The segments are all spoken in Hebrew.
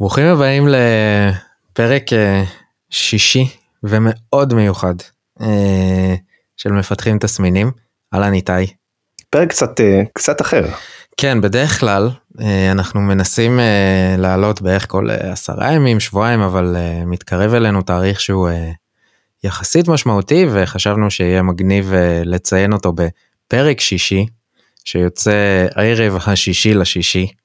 ברוכים הבאים לפרק אה, שישי ומאוד מיוחד אה, של מפתחים תסמינים. אהלן איתי. פרק קצת אה, קצת אחר. כן, בדרך כלל אנחנו מנסים לעלות בערך כל עשרה ימים, שבועיים, אבל מתקרב אלינו תאריך שהוא יחסית משמעותי וחשבנו שיהיה מגניב לציין אותו בפרק שישי, שיוצא ערב השישי לשישי.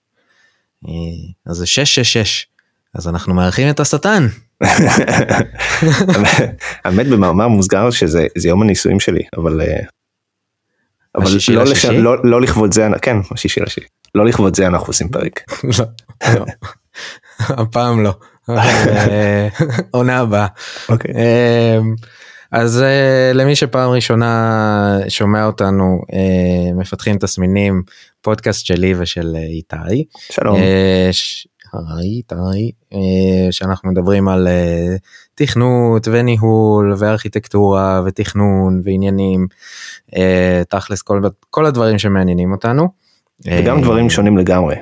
אז זה 666, אז אנחנו מארחים את השטן. האמת במאמר מוסגר שזה יום הנישואים שלי, אבל... אבל לא, לש... לא, לא לכבוד זה, כן, השישי לשישי. לא לכבוד זה אנחנו עושים פרק. לא, לא. הפעם לא. אה, עונה הבאה. אז uh, למי שפעם ראשונה שומע אותנו uh, מפתחים תסמינים פודקאסט שלי ושל איתי. שלום. Uh, ש... היי איתי uh, שאנחנו מדברים על uh, תכנות וניהול וארכיטקטורה ותכנון ועניינים uh, תכלס כל, כל הדברים שמעניינים אותנו. וגם דברים שונים לגמרי.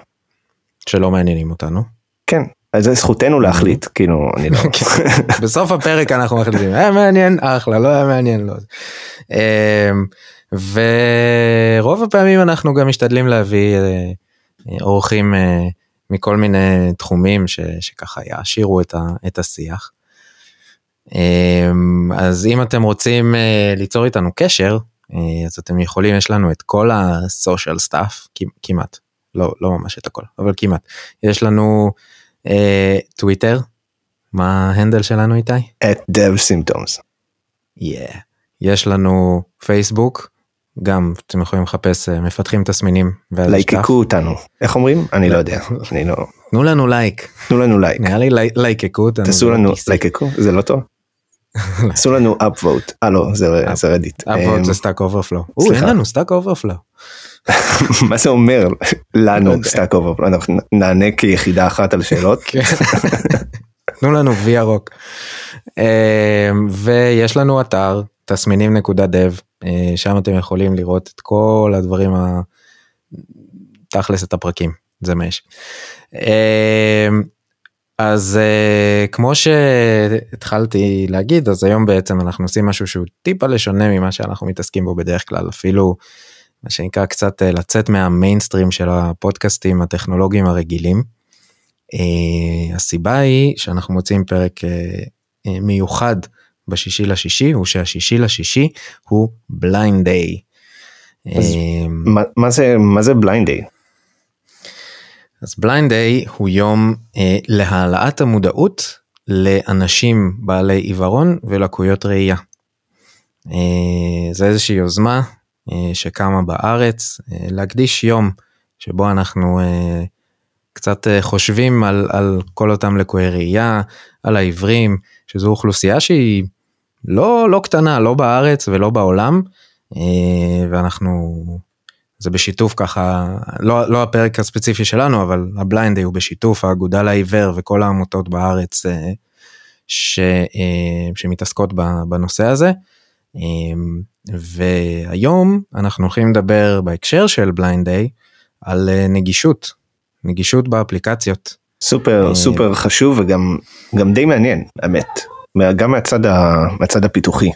שלא מעניינים אותנו. כן זה זכותנו להחליט כאילו אני לא. בסוף הפרק אנחנו מחליטים היה מעניין אחלה לא היה מעניין לא. אמ, ורוב הפעמים אנחנו גם משתדלים להביא אה, אורחים אה, מכל מיני תחומים ש, שככה יעשירו את, ה, את השיח. אמ, אז אם אתם רוצים אה, ליצור איתנו קשר אז אתם יכולים יש לנו את כל ה social stuff כמעט לא לא ממש את הכל אבל כמעט יש לנו טוויטר, מה ה handle שלנו איתי? at dev symptoms. Yeah. יש לנו פייסבוק, גם אתם יכולים לחפש אה, מפתחים תסמינים. לייקקו אותנו, איך אומרים? אני לא יודע, אני לא... תנו לנו לייק. תנו לנו לייק. נראה לי לייקקו אותנו. תעשו לנו לייקקו, זה לא טוב? עשו לנו upvote, אה לא, זה רדיט. upvote זה Stack Overflow. אין לנו Stack Overflow. מה זה אומר לנו Stack Overflow אנחנו נענה כיחידה אחת על שאלות. כן. תנו לנו וי ירוק. אמ, ויש לנו אתר תסמינים נקודה דב אה, שם אתם יכולים לראות את כל הדברים. תכלס את הפרקים זה מה יש. אמ, אז uh, כמו שהתחלתי להגיד אז היום בעצם אנחנו עושים משהו שהוא טיפה לשונה ממה שאנחנו מתעסקים בו בדרך כלל אפילו מה שנקרא קצת uh, לצאת מהמיינסטרים של הפודקאסטים הטכנולוגיים הרגילים. Uh, הסיבה היא שאנחנו מוצאים פרק uh, מיוחד בשישי לשישי הוא שהשישי לשישי הוא Blind Day. מה זה מה זה Blind Day? אז Blind Day הוא יום אה, להעלאת המודעות לאנשים בעלי עיוורון ולקויות ראייה. אה, זה איזושהי יוזמה אה, שקמה בארץ אה, להקדיש יום שבו אנחנו אה, קצת אה, חושבים על, על כל אותם לקויי ראייה, על העיוורים, שזו אוכלוסייה שהיא לא, לא קטנה, לא בארץ ולא בעולם, אה, ואנחנו זה בשיתוף ככה, לא, לא הפרק הספציפי שלנו, אבל ה Blind הוא בשיתוף האגודה לעיוור וכל העמותות בארץ אה, ש, אה, שמתעסקות בנושא הזה. אה, והיום אנחנו הולכים לדבר בהקשר של Blind Day על נגישות, נגישות באפליקציות. סופר סופר חשוב וגם גם די מעניין, האמת, גם מהצד, ה, מהצד הפיתוחי.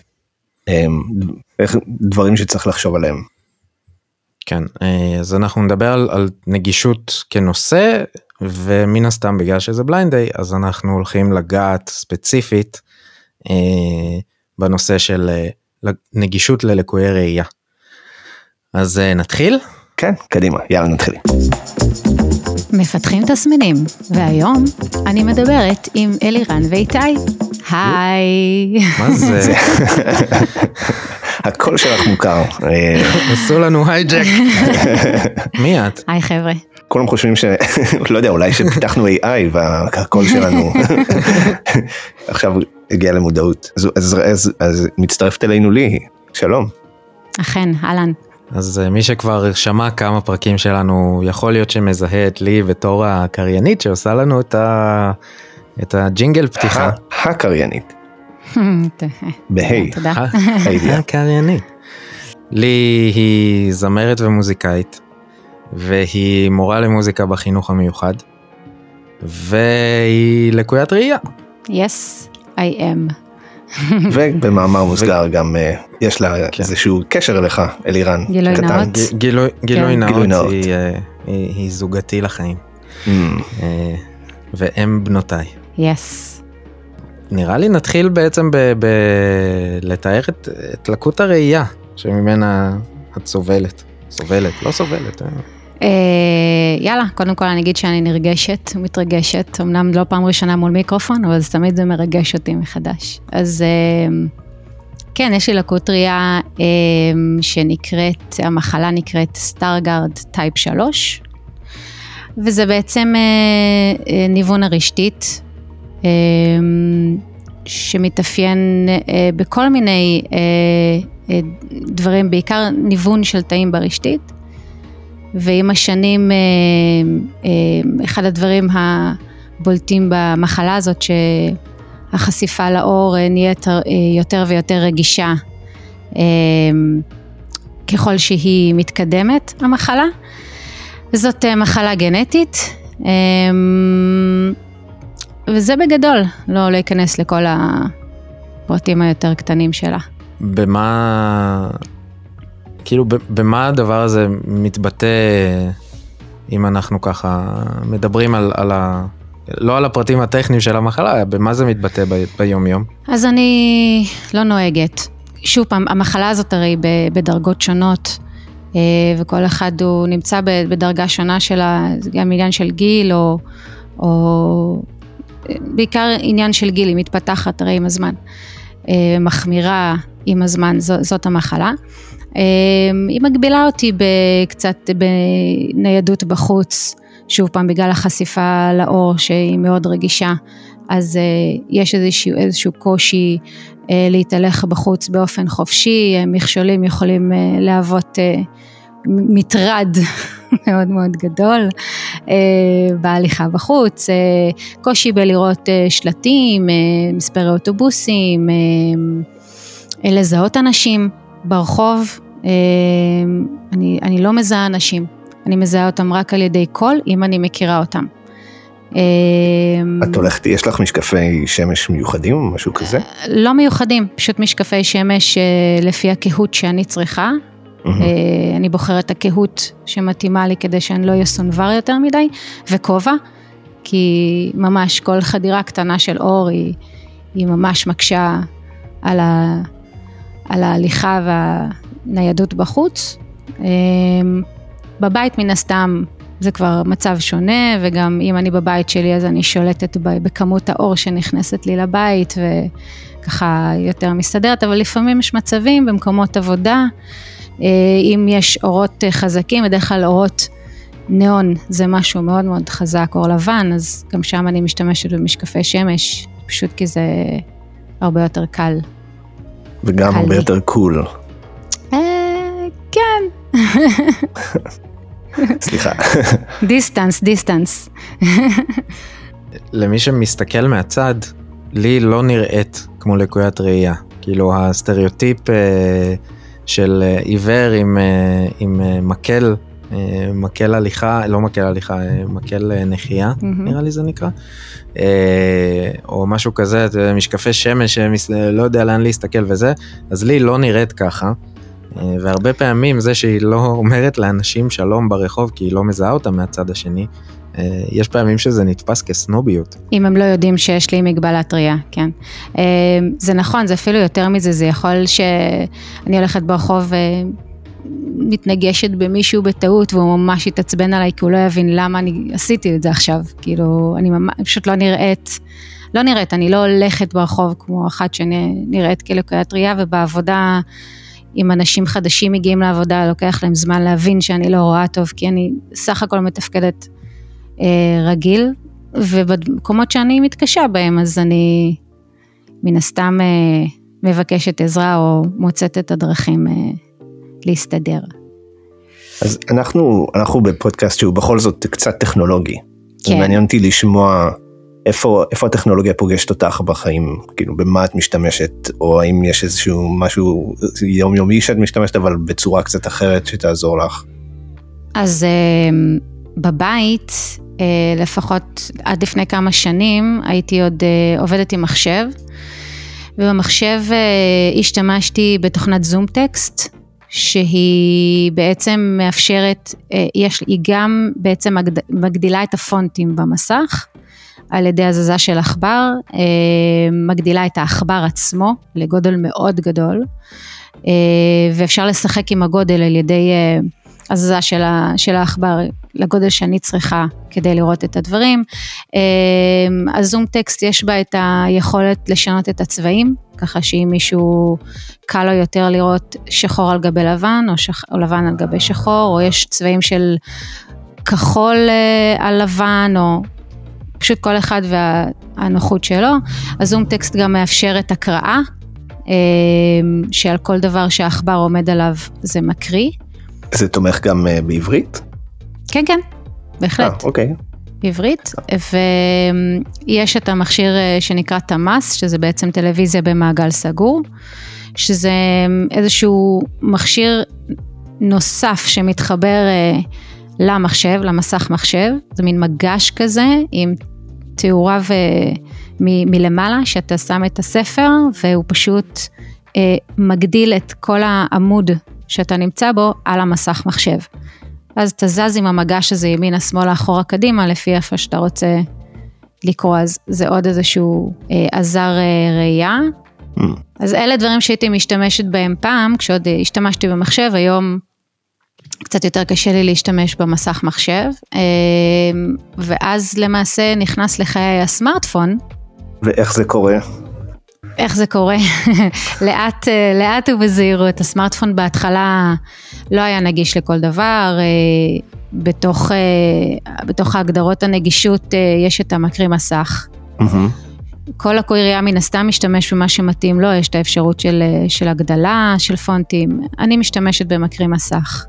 איך דברים שצריך לחשוב עליהם. כן, אה, אז אנחנו נדבר על, על נגישות כנושא, ומן הסתם בגלל שזה Blind Day, אז אנחנו הולכים לגעת ספציפית אה, בנושא של אה, נגישות ללקויי ראייה. אז אה, נתחיל? כן, קדימה, יאללה נתחיל. מפתחים תסמינים, והיום אני מדברת עם אלירן ואיתי. היי. מה זה? הקול שלך מוכר. עשו לנו הייג'ק. מי את? היי חבר'ה. כולם חושבים ש... לא יודע, אולי שפיתחנו AI והקול שלנו עכשיו הגיע למודעות. אז, אז, אז, אז מצטרפת אלינו לי, שלום. אכן, אהלן. אז מי שכבר שמע כמה פרקים שלנו, יכול להיות שמזהה את לי בתור הקריינית שעושה לנו את, ה... את הג'ינגל פתיחה. הקריינית. בהיי. תודה. הקריינית. לי היא זמרת ומוזיקאית, והיא מורה למוזיקה בחינוך המיוחד. והיא לקוית ראייה. Yes, I am. ובמאמר מוסגר גם אה, יש לה כן. איזשהו קשר אליך, אלירן. גילוי קטן. נאות. ג- גילוי, גילוי כן. נאות, גילוי נאות. היא, אה, היא, זוגתי לחיים, Mm, אה, ואם בנותיי. Yes. נראה לי נתחיל בעצם בלתאר את לקות הראייה שממנה את סובלת. סובלת, לא סובלת. אה. יאללה, קודם כל אני אגיד שאני נרגשת ומתרגשת, אמנם לא פעם ראשונה מול מיקרופון, אבל זה תמיד זה מרגש אותי מחדש. אז אה, כן, יש לי לקות ראייה אה, שנקראת, המחלה נקראת Stargardt type 3, וזה בעצם ניוון הרשתית, שמתאפיין בכל מיני דברים, בעיקר ניוון של תאים ברשתית. ועם השנים, אה, אה, אחד הדברים הבולטים במחלה הזאת, שהחשיפה לאור אה, נהיית יותר ויותר רגישה ככל שהיא מתקדמת, המחלה. זאת מחלה גנטית, וזה בגדול, לא להיכנס לכל הפרטים היותר קטנים שלה. במה, כאילו במה הדבר הזה מתבטא אם אנחנו ככה מדברים על, על ה... לא על הפרטים הטכניים של המחלה, במה זה מתבטא ב- ביום יום? אז אני לא נוהגת. שוב פעם, המחלה הזאת הרי בדרגות שונות, אה, וכל אחד הוא נמצא בדרגה שונה שלה, זה גם עניין של גיל, או, או בעיקר עניין של גיל, היא מתפתחת הרי עם הזמן. אה, מחמירה עם הזמן, זאת המחלה. אה, היא מגבילה אותי בקצת בניידות בחוץ, שוב פעם בגלל החשיפה לאור שהיא מאוד רגישה, אז uh, יש איזשהו, איזשהו קושי uh, להתהלך בחוץ באופן חופשי, uh, מכשולים יכולים להוות מטרד מאוד מאוד גדול בהליכה בחוץ, קושי בלראות שלטים, מספרי אוטובוסים, לזהות אנשים ברחוב, uh, אני, אני לא מזהה אנשים, אני מזהה אותם רק על ידי קול, אם אני מכירה אותם. אה, את הולכת, יש לך משקפי שמש מיוחדים או משהו כזה? לא מיוחדים, פשוט משקפי שמש אה, לפי הקהות שאני צריכה. אה, אני בוחרת את הקהות שמתאימה לי כדי שאני לא אהיה סונבר יותר מדי, וכובע, כי ממש כל חדירה קטנה של אור היא, היא ממש מקשה על, ה, על ההליכה והניידות בחוץ. אה, בבית מן הסתם זה כבר מצב שונה, וגם אם אני בבית שלי אז אני שולטת בכמות האור שנכנסת לי לבית, וככה יותר מסתדרת, אבל לפעמים יש מצבים במקומות עבודה, אה, אם יש אורות חזקים, בדרך כלל אורות ניאון זה משהו מאוד מאוד חזק, אור לבן, אז גם שם אני משתמשת במשקפי שמש, פשוט כי זה הרבה יותר קל. וגם הרבה. יותר cool. אה, כן, סליחה. distance, distance. למי שמסתכל מהצד, לי לא נראית כמו לקוית ראייה. כאילו הסטריאוטיפ אה, של אה, עיוור עם, עם מקל, מקל הליכה, לא מקל הליכה, אה, מקל אה, נחייה, מהמם. נראה לי זה נקרא. אה, או משהו כזה, משקפי שמש, אה, לא יודע לאן להסתכל וזה, אז לי לא נראית ככה. אה, והרבה פעמים זה שהיא לא אומרת לאנשים שלום ברחוב כי היא לא מזהה אותם מהצד השני, אה, יש פעמים שזה נתפס כסנוביות. אם הם לא יודעים שיש לי מגבלת ראייה, כן. אה, זה נכון, זה אפילו יותר מזה, זה יכול שאני הולכת ברחוב ומתנגשת במישהו בטעות והוא ממש יתעצבן עליי כי הוא לא יבין למה אני עשיתי את זה עכשיו. כאילו, אני ממש, פשוט לא נראית, לא נראית, אני לא הולכת ברחוב כמו אחת שנראית כלקוית ראייה ובעבודה... אם אנשים חדשים מגיעים לעבודה, לוקח להם זמן להבין שאני לא רואה טוב, כי אני סך הכל מתפקדת אה, רגיל, ובמקומות שאני מתקשה בהם, אז אני מן הסתם אה, מבקשת עזרה או מוצאת את הדרכים אה, להסתדר. אז אנחנו, אנחנו בפודקאסט שהוא בכל זאת קצת טכנולוגי. כן. ומעניין אותי לשמוע איפה, איפה הטכנולוגיה פוגשת אותך בחיים, כאילו במה את משתמשת, או האם יש איזשהו משהו יומיומי שאת משתמשת אבל בצורה קצת אחרת שתעזור לך. אז אה, בבית לפחות עד לפני כמה שנים, הייתי עוד עובדת עם מחשב, ובמחשב השתמשתי בתוכנת זום טקסט, שהיא בעצם מאפשרת, יש, היא גם בעצם מגדילה את הפונטים במסך, על ידי הזזה של עכבר, מגדילה את העכבר עצמו לגודל מאוד גדול, ואפשר לשחק עם הגודל על ידי הזזה של העכבר לגודל שאני צריכה כדי לראות את הדברים. הזום טקסט יש בה את היכולת לשנות את הצבעים, ככה שאם מישהו קל לו יותר לראות שחור על גבי לבן, או, שח, או לבן על גבי שחור, או יש צבעים של כחול על לבן, או פשוט כל אחד והנוחות שלו. הזום טקסט גם מאפשר את הקראה, שעל כל דבר שהעכבר עומד עליו זה מקריא. זה תומך גם בעברית? כן, כן, בהחלט. 아, אוקיי. בעברית, ויש את המכשיר שנקרא תמ"ס, שזה בעצם טלוויזיה במעגל סגור, שזה איזשהו מכשיר נוסף שמתחבר למחשב, למסך מחשב, זה מין מגש כזה עם תאורה מ- מלמעלה, שאתה שם את הספר והוא פשוט מגדיל את כל העמוד שאתה נמצא בו על המסך מחשב. אז אתה זז עם המגש הזה ימינה, שמאלה, אחורה, קדימה, לפי איפה שאתה רוצה לקרוא, אז זה עוד איזשהו אה, עזר אה, ראייה. Mm. אז אלה דברים שהייתי משתמשת בהם פעם, כשעוד השתמשתי במחשב, היום קצת יותר קשה לי להשתמש במסך מחשב, אה, ואז למעשה נכנס לחיי הסמארטפון. ואיך זה קורה? איך זה קורה? לאט, לאט ובזהירות. הסמארטפון בהתחלה לא היה נגיש לכל דבר, בתוך, בתוך ההגדרות הנגישות יש את המקריא מסך. Mm-hmm. כל לקוי ראייה מן הסתם משתמש במה שמתאים לו, יש את האפשרות של, של הגדלה, של פונטים. אני משתמשת במקריא מסך.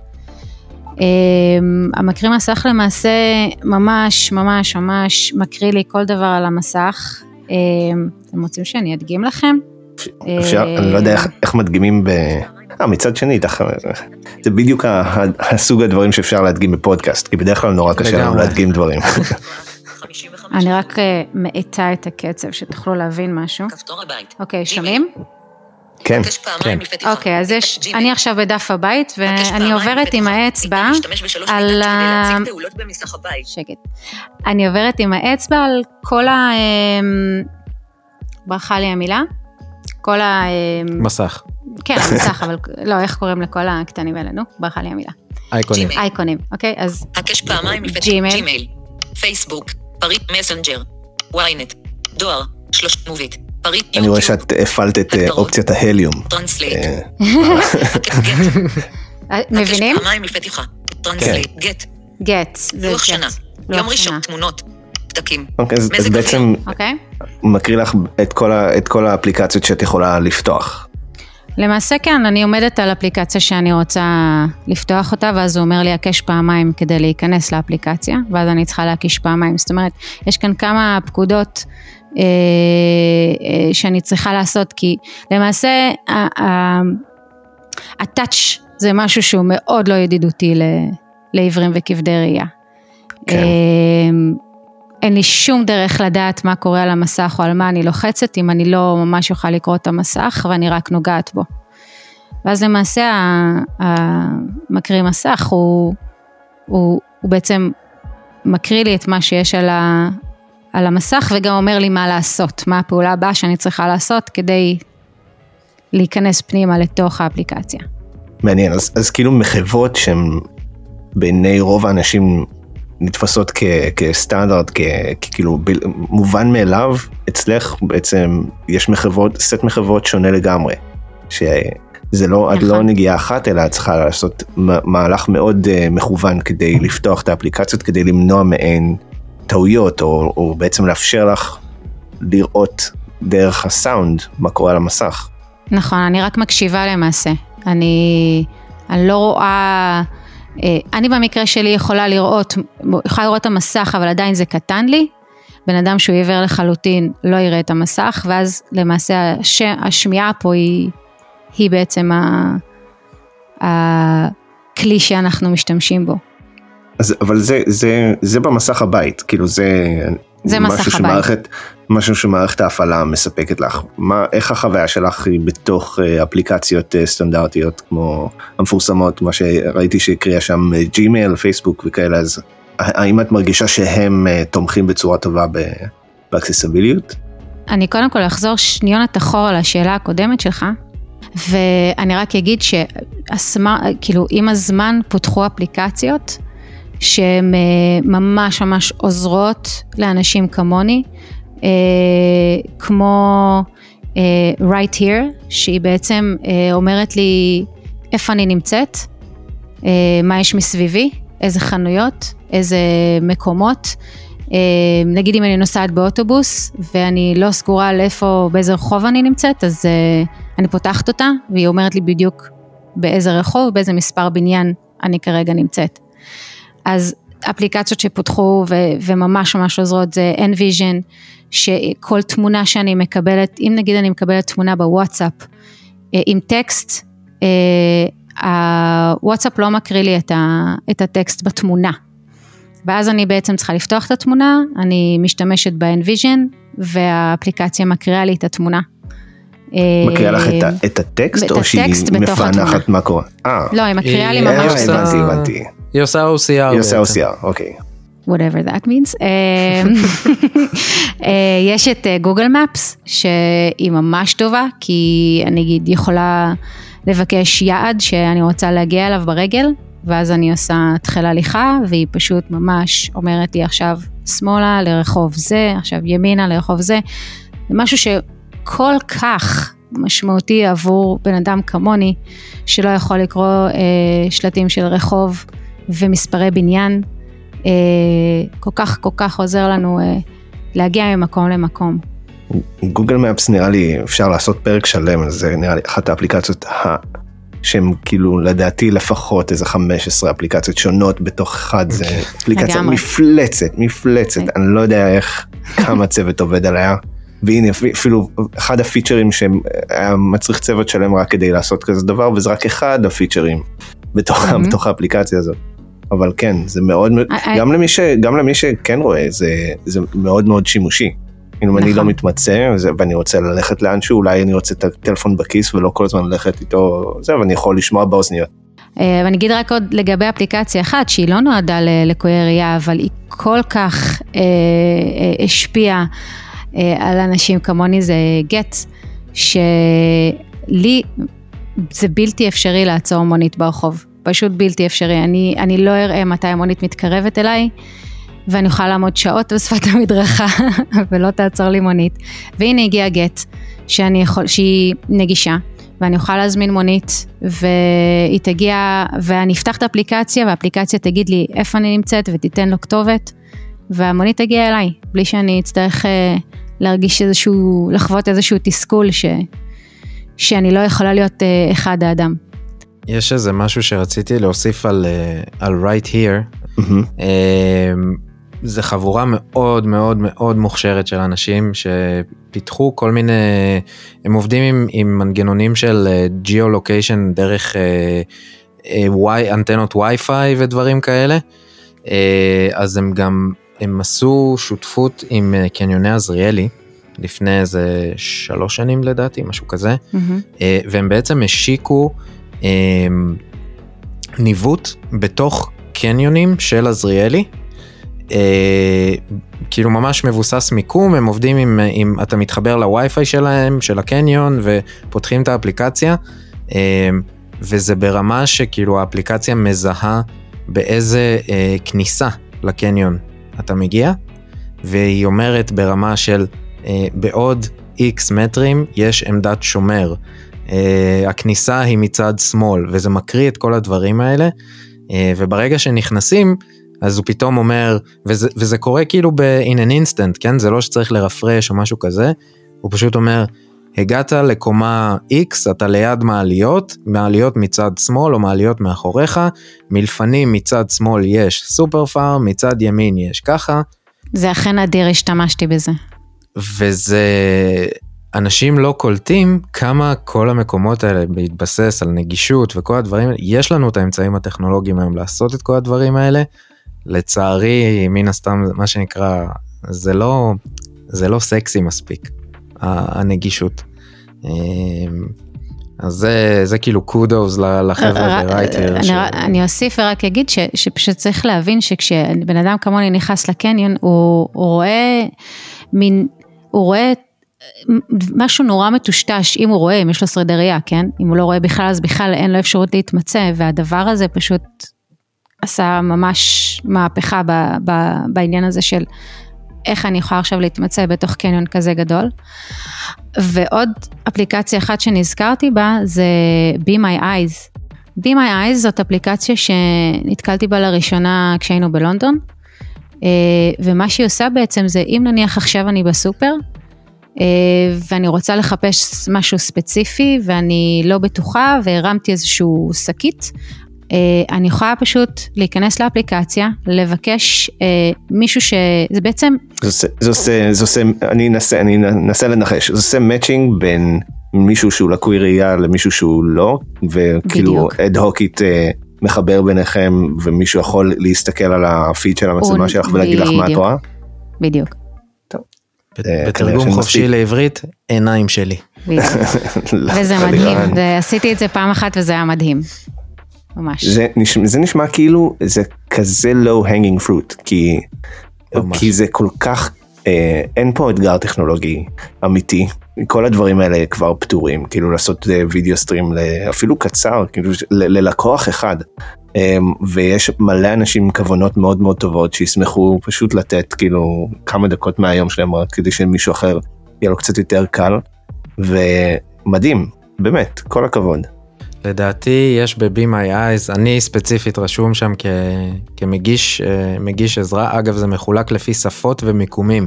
המקריא מסך למעשה ממש ממש ממש מקריא לי כל דבר על המסך. אתם רוצים שאני אדגים לכם? אפשר, אני לא יודע איך, איך מדגימים ב... אה, מצד שני, זה בדיוק הסוג הדברים שאפשר להדגים בפודקאסט, כי בדרך כלל נורא קשה לנו להדגים דברים. אני רק מאטה את הקצב, שתוכלו להבין משהו. אוקיי, שומעים? כן. כן. אוקיי, אז יש, אני עכשיו בדף הבית, ואני עוברת עם האצבע על ה... שקט. אני עוברת עם האצבע על כל ה... ברחה לי המילה. כל ה... מסך. כן, המסך, אבל לא, איך קוראים לכל הקטנים האלה, נו, ברחה לי המילה. אייקונים. אייקונים, אוקיי, אז... הקש פעמיים Gmail. Gmail, פייסבוק, פריט מסנג'ר, ynet, דואר, שלוש מובית. פריט אני רואה שאת הפעלת את אופציית ההליום. טרנסלייט. מבינים? פעמיים לפתיחה. טרנסלייט, גט. גט. זה לוח גט. שנה. יום ראשון. תמונות. פתקים. אוקיי, אז, בעצם אוקיי? מקריא לך את כל, ה, את כל האפליקציות שאת יכולה לפתוח. למעשה כן, אני עומדת על אפליקציה שאני רוצה לפתוח אותה, ואז הוא אומר לי הקש פעמיים כדי להיכנס לאפליקציה, ואז אני צריכה להקיש פעמיים. זאת אומרת, יש כאן כמה פקודות אה, אה, שאני צריכה לעשות, כי למעשה הטאץ' זה משהו שהוא מאוד לא ידידותי ל- לעיוורים וכבדי ראייה. כן. אה, אין לי שום דרך לדעת מה קורה על המסך או על מה אני לוחצת, אם אני לא ממש אוכל לקרוא את המסך ואני רק נוגעת בו. ואז למעשה המקריא מסך הוא, הוא, הוא בעצם מקריא לי את מה שיש על, ה, על המסך וגם אומר לי מה לעשות, מה הפעולה הבאה שאני צריכה לעשות כדי להיכנס פנימה לתוך האפליקציה. מעניין, אז, אז כאילו מחוות שהן בעיני רוב האנשים נתפסות כ, כסטנדרט, כ, ככאילו ב, מובן מאליו, אצלך בעצם יש מחוות, סט מחוות שונה לגמרי. שזה לא, את לא נכון. נגיעה אחת, אלא את צריכה לעשות מהלך מאוד uh, מכוון כדי לפתוח את האפליקציות, כדי למנוע מהן טעויות, או, או בעצם לאפשר לך לראות דרך הסאונד מה קורה על המסך. נכון, אני רק מקשיבה למעשה. אני, אני לא רואה, אה, אני במקרה שלי יכולה לראות, יכולה לראות את המסך, אבל עדיין זה קטן לי. בן אדם שהוא עיוור לחלוטין לא יראה את המסך, ואז למעשה הש, השמיעה פה היא, היא בעצם ה, הכלי שאנחנו משתמשים בו. אז, אבל זה, זה, זה במסך הבית, כאילו זה, זה מסך משהו הבית. שמערכת, משהו שמערכת ההפעלה מספקת לך. מה, איך החוויה שלך היא בתוך אה, אפליקציות אה, סטנדרטיות כמו המפורסמות, מה שראיתי שהקריאה שם אה, ג'ימייל, פייסבוק וכאלה, אז האם את מרגישה שהם אה, תומכים בצורה טובה באקססיביליות? אני קודם כל אחזור שניונת אחורה לשאלה הקודמת שלך, ואני רק אגיד שכאילו עם הזמן פותחו אפליקציות שהן אה, ממש ממש עוזרות לאנשים כמוני, אה, כמו אה, right here, שהיא בעצם אומרת לי איפה אני נמצאת, מה יש מסביבי, איזה חנויות, איזה מקומות. נגיד אם אני נוסעת באוטובוס ואני לא סגורה על איפה, באיזה רחוב אני נמצאת, אז אני פותחת אותה והיא אומרת לי בדיוק באיזה רחוב, באיזה מספר בניין אני כרגע נמצאת. אז אפליקציות שפותחו ו- וממש ממש עוזרות זה Envision, שכל תמונה שאני מקבלת, אם נגיד אני מקבלת תמונה בוואטסאפ אה, עם טקסט, אה, הוואטסאפ לא מקריא לי את, ה- את הטקסט בתמונה. ואז אני בעצם צריכה לפתוח את התמונה, אני משתמשת ב-Envision והאפליקציה מקריאה לי את התמונה. מקריאה לך את, אה, ה- את הטקסט או שהיא מפענחת. מה קורה? אה, לא, היא מקריאה לי היא- אה, ממש... עושה- הבנתי, הבנתי. היא עושה OCR. היא עושה. OCR, אוקיי. whatever that means. אה, אה, יש את גוגל מפס שהיא ממש טובה כי אני אגיד יכולה לבקש יעד שאני רוצה להגיע אליו ברגל ואז אני עושה תחיל הליכה והיא פשוט ממש אומרת לי עכשיו שמאלה לרחוב זה, עכשיו ימינה לרחוב זה. זה משהו שכל כך משמעותי עבור בן אדם כמוני שלא יכול לקרוא אה, שלטים של רחוב ומספרי בניין. אה, כל כך כל כך עוזר לנו אה, להגיע ממקום למקום. גוגל מפס נראה לי אפשר לעשות פרק שלם על זה נראה לי אחת האפליקציות ה... שהם כאילו לדעתי לפחות איזה 15 אפליקציות שונות בתוך אחד זה אפליקציה לגמרי. מפלצת מפלצת אני לא יודע איך כמה צוות עובד עליה. והנה אפילו אחד הפיצ'רים שהיה מצריך צוות שלם רק כדי לעשות כזה דבר וזה רק אחד הפיצ'רים בתוך, מהמם. בתוך האפליקציה הזאת. אבל כן זה מאוד I- I- גם למי ש גם למי שכן רואה זה זה מאוד מאוד שימושי. אם אני לא נכון. מתמצא וזה- ואני רוצה ללכת לאנשהו אולי אני רוצה את הטלפון בכיס ולא כל הזמן ללכת איתו זה ואני יכול לשמוע באוזניות. אה, ואני אגיד רק עוד לגבי אפליקציה אחת שהיא לא נועדה ללקויי ראייה אבל היא כל כך אה, אה, השפיעה אה, על אנשים כמוני זה גט שלי זה בלתי אפשרי לעצור מונית ברחוב. פשוט בלתי אפשרי. אני, אני לא אראה מתי המונית מתקרבת אליי ואני אוכל לעמוד שעות בשפת המדרכה ולא תעצור לי מונית. והנה הגיע גט שאני יכול, שהיא נגישה ואני אוכל להזמין מונית והיא תגיע ואני אפתח את האפליקציה והאפליקציה תגיד לי איפה אני נמצאת ותיתן לו כתובת והמונית תגיע אליי בלי שאני אצטרך אה, להרגיש איזשהו, לחוות איזשהו תסכול ש, שאני לא יכולה להיות אה, אחד האדם. יש איזה משהו שרציתי להוסיף על, אה, על right here. מהמם. אה, זה חבורה מאוד מאוד מאוד מוכשרת של אנשים שפיתחו כל מיני, הם עובדים עם, עם מנגנונים של גיאו-לוקיישן דרך אה, אה, וואי, אנטנות וי-פיי ודברים כאלה. אה, אז הם גם, הם עשו שותפות עם אה, קניוני עזריאלי לפני איזה שלוש שנים לדעתי, משהו כזה. אה, והם בעצם השיקו אה, ניווט בתוך קניונים של עזריאלי. אה, כאילו ממש מבוסס מיקום, הם עובדים עם, עם אתה מתחבר לווי-פיי שלהם, של הקניון, ופותחים את האפליקציה, אה, וזה ברמה שכאילו האפליקציה מזהה באיזה אה, כניסה לקניון אתה מגיע, והיא אומרת ברמה של אה, בעוד איקס מטרים יש עמדת שומר. Uh, הכניסה היא מצד שמאל וזה מקריא את כל הדברים האלה. uh, וברגע שנכנסים אז הוא פתאום אומר וזה, וזה קורה כאילו ב-in an instant כן? זה לא שצריך לרפרש או משהו כזה. הוא פשוט אומר הגעת לקומה X אתה ליד מעליות מעליות מצד שמאל או מעליות מאחוריך מלפנים מצד שמאל יש סופר פארם מצד ימין יש ככה. זה אכן אדיר, השתמשתי בזה. וזה אנשים לא קולטים כמה כל המקומות האלה בהתבסס על נגישות וכל הדברים יש לנו את האמצעים הטכנולוגיים היום לעשות את כל הדברים האלה. לצערי, מן הסתם, מה שנקרא, זה לא, זה לא סקסי מספיק, הנגישות. אמ, אז זה, זה כאילו kudos לחבר'ה ב RightHear. אני, ש... אני אוסיף ורק אגיד ש, שפשוט צריך להבין שכשבן אדם כמוני נכנס לקניון, הוא, הוא רואה מין, הוא רואה משהו נורא מטושטש, אם הוא רואה, אם יש לו שרידי ראייה, כן? אם הוא לא רואה בכלל, אז בכלל אין לו אפשרות להתמצא, והדבר הזה פשוט עשה ממש מהפכה ב, ב, בעניין הזה של איך אני יכולה עכשיו להתמצא בתוך קניון כזה גדול. ועוד אפליקציה אחת שנזכרתי בה זה Be My Eyes. Be My Eyes זאת אפליקציה שנתקלתי בה לראשונה כשהיינו בלונדון, אה, ומה שהיא עושה בעצם זה אם נניח עכשיו אני בסופר, אה, ואני רוצה לחפש משהו ספציפי ואני לא בטוחה והרמתי איזשהו שקית, אני יכולה פשוט להיכנס לאפליקציה, לבקש אה, מישהו שזה בעצם... זה עושה, זה עושה, אני אנסה, אני אנסה לנחש, זה עושה מאצ'ינג בין מישהו שהוא לקוי ראייה למישהו שהוא לא, וכאילו אד הוקית אה, מחבר ביניכם ומישהו יכול להסתכל על הפיד של המצלמה שלך ולהגיד לך מה את רואה? בדיוק. בתרגום חופשי לעברית, עיניים שלי. וזה מדהים, עשיתי את זה פעם אחת וזה היה מדהים. ממש. זה נשמע, זה נשמע כאילו זה כזה low hanging fruit, כי, כי זה כל כך, אה, אין פה אתגר טכנולוגי אמיתי, כל הדברים האלה כבר פתורים, כאילו לעשות אה, וידאו סטרים אפילו קצר, כאילו ל, ללקוח אחד. אה, ויש מלא אנשים עם כוונות מאוד מאוד טובות שישמחו פשוט לתת כאילו כמה דקות מהיום שלהם רק כדי שמישהו אחר יהיה לו קצת יותר קל ומדהים באמת כל הכבוד. לדעתי יש ב-Be My Eyes, אני ספציפית רשום שם כ, כמגיש אה, מגיש עזרה, אגב זה מחולק לפי שפות ומיקומים.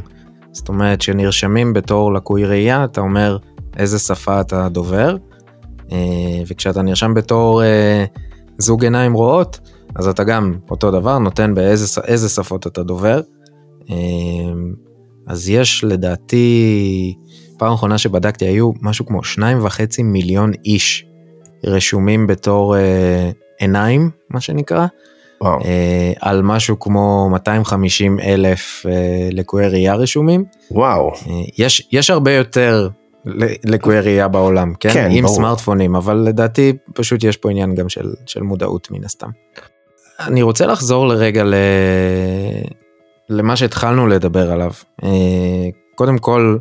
זאת אומרת שנרשמים בתור לקוי ראייה, אתה אומר איזה שפה אתה דובר, אה, וכשאתה נרשם בתור אה, זוג עיניים רואות, אז אתה גם אותו דבר, נותן באיזה שפות אתה דובר. אז יש לדעתי, פעם אחרונה שבדקתי היו משהו כמו שניים וחצי מיליון איש רשומים בתור אה, עיניים, מה שנקרא, אה, על משהו כמו 250 אלף אה, לקויי ראייה רשומים. וואו. אה, יש, יש הרבה יותר לקויי ראייה בעולם, כן? כן, עם ברור. סמארטפונים, אבל לדעתי פשוט יש פה עניין גם של, של מודעות מן הסתם. אני רוצה לחזור לרגע ל... למה שהתחלנו לדבר עליו. אה, קודם כל,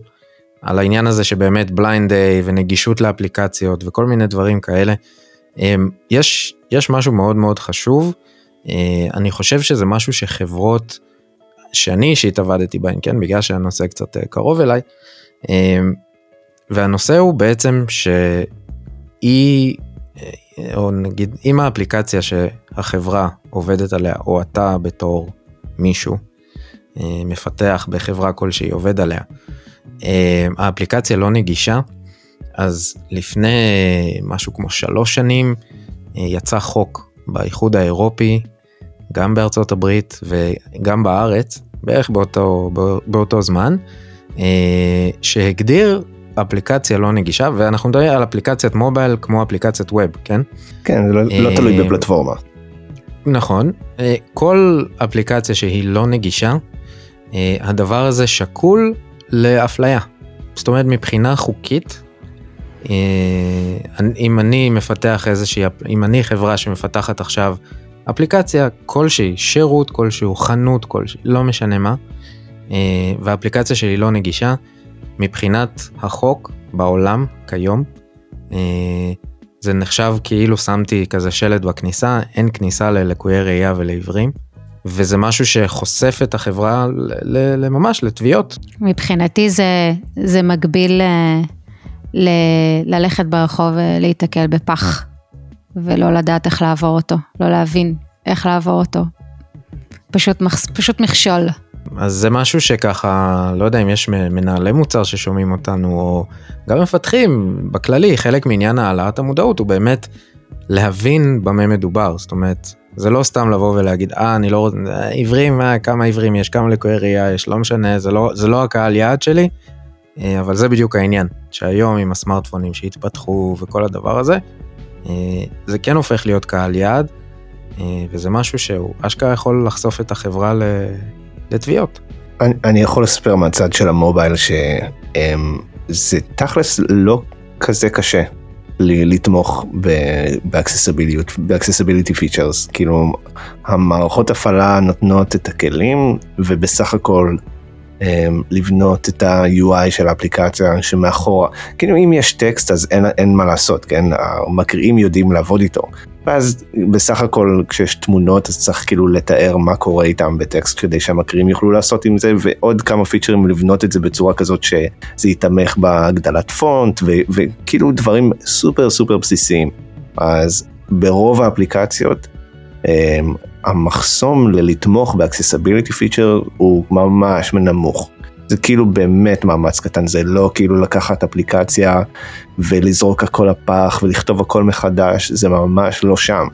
על העניין הזה שבאמת בליינד דיי ונגישות לאפליקציות וכל מיני דברים כאלה. אמ, יש, יש משהו מאוד מאוד חשוב, אה, אני חושב שזה משהו שחברות שאני אישית עבדתי בהן, כן, בגלל שהנושא קצת אה, קרוב אליי, אמ, והנושא הוא בעצם שהיא, אה, או נגיד, אם האפליקציה שהחברה עובדת עליה, או אתה בתור מישהו, מפתח בחברה כלשהי עובד עליה, האפליקציה לא נגישה, אז לפני משהו כמו שלוש שנים אה, יצא חוק באיחוד האירופי, גם בארצות הברית וגם בארץ, בערך באותו, באותו זמן, אה, שהגדיר אפליקציה לא נגישה, ואנחנו מדברים על אפליקציית מובייל כמו אפליקציית ווב, כן? כן, זה לא, לא תלוי בפלטפורמה. נכון, כל אפליקציה שהיא לא נגישה, הדבר הזה שקול לאפליה. זאת אומרת מבחינה חוקית, אה, אם אני מפתח איזושהי, אם אני חברה שמפתחת עכשיו אפליקציה כלשהי, שירות כלשהו, חנות כלשהי, לא משנה מה, אה, והאפליקציה שלי לא נגישה, מבחינת החוק בעולם כיום, אה, זה נחשב כאילו שמתי כזה שלט בכניסה, אין כניסה ללקויי ראייה ולעיוורים. וזה משהו שחושף את החברה לממש לתביעות. מבחינתי זה, זה מקביל ל, ל, ללכת ברחוב ולהיתקל בפח, ולא לדעת איך לעבור אותו, לא להבין איך לעבור אותו. פשוט, פשוט מכשול. אז זה משהו שככה, לא יודע אם יש מנהלי מוצר ששומעים אותנו, או גם מפתחים בכללי, חלק מעניין העלאת המודעות הוא באמת להבין במה מדובר, זאת אומרת, זה לא סתם לבוא ולהגיד, אה, אני לא רוצה, עיוורים, אה, כמה עיוורים יש, כמה לקויי ראייה יש, לא משנה, זה לא, זה לא הקהל יעד שלי, אה, אבל זה בדיוק העניין, שהיום עם הסמארטפונים שהתפתחו וכל הדבר הזה, אה, זה כן הופך להיות קהל יעד, וזה משהו שהוא אשכרה יכול לחשוף את החברה לתביעות. אני, אני יכול לספר מהצד של המובייל שזה תכלס לא כזה קשה לתמוך באקססיביליות, ב accessibility features, כאילו המערכות הפעלה נותנות את הכלים ובסך הכל לבנות את ה-UI של האפליקציה שמאחורה, כאילו אם יש טקסט אז אין, אין מה לעשות, כן, המקריאים יודעים לעבוד איתו, ואז בסך הכל כשיש תמונות אז צריך כאילו לתאר מה קורה איתם בטקסט כדי שהמקריאים יוכלו לעשות עם זה ועוד כמה פיצ'רים לבנות את זה בצורה כזאת שזה יתמך בהגדלת פונט ו- וכאילו דברים סופר סופר בסיסיים. אז ברוב האפליקציות אמ, המחסום ללתמוך ב accessibility feature הוא ממש נמוך. זה כאילו באמת מאמץ קטן, זה לא כאילו לקחת אפליקציה ולזרוק הכל לפח ולכתוב הכל מחדש, זה ממש לא שם.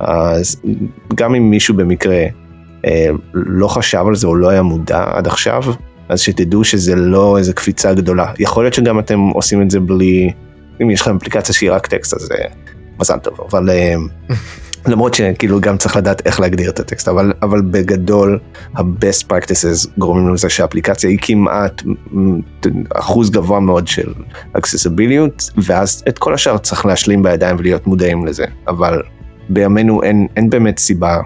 אז גם אם מישהו במקרה אה, לא חשב על זה או לא היה מודע עד עכשיו, אז שתדעו שזה לא איזה קפיצה גדולה. יכול להיות שגם אתם עושים את זה בלי, אם יש לכם אפליקציה שהיא רק טקסט אז אה, מזל טוב, אבל אה, למרות שכאילו גם צריך לדעת איך להגדיר את הטקסט, אבל, אבל בגדול ה-best practices גורמים לזה שהאפליקציה היא כמעט אחוז גבוה מאוד של אקססיביליות, ואז את כל השאר צריך להשלים בידיים ולהיות מודעים לזה, אבל בימינו אין, אין באמת סיבה